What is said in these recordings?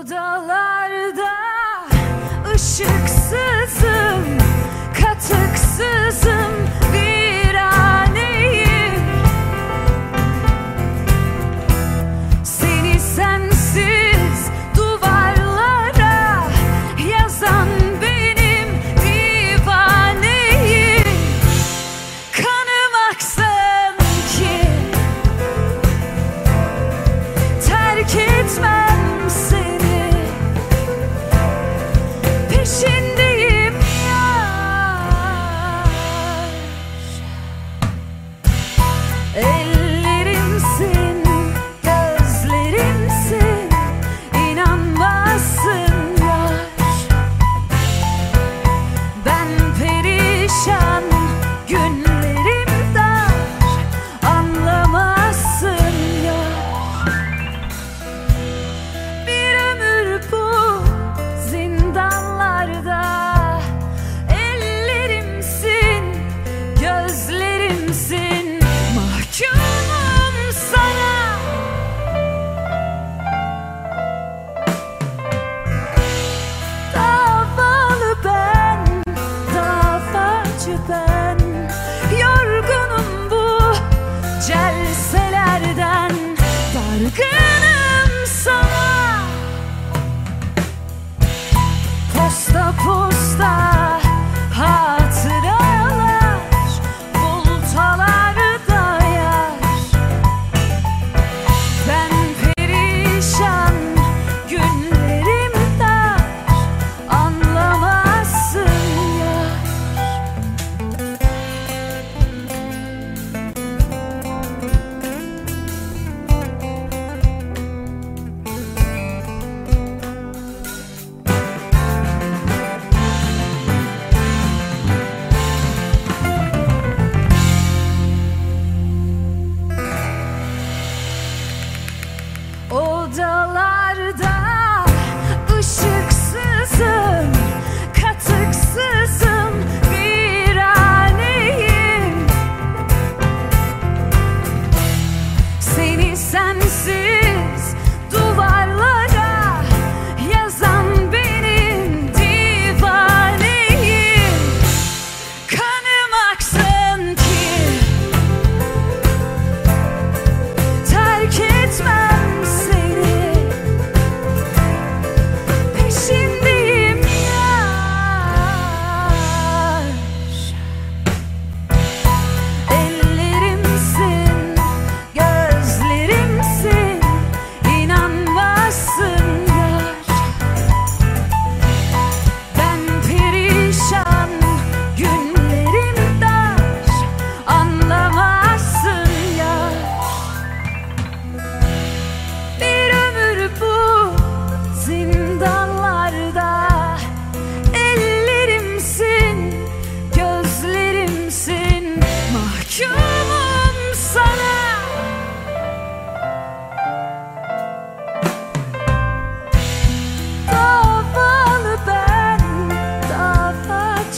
Odalarda ışıksızım, katıksızım,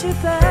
tu peux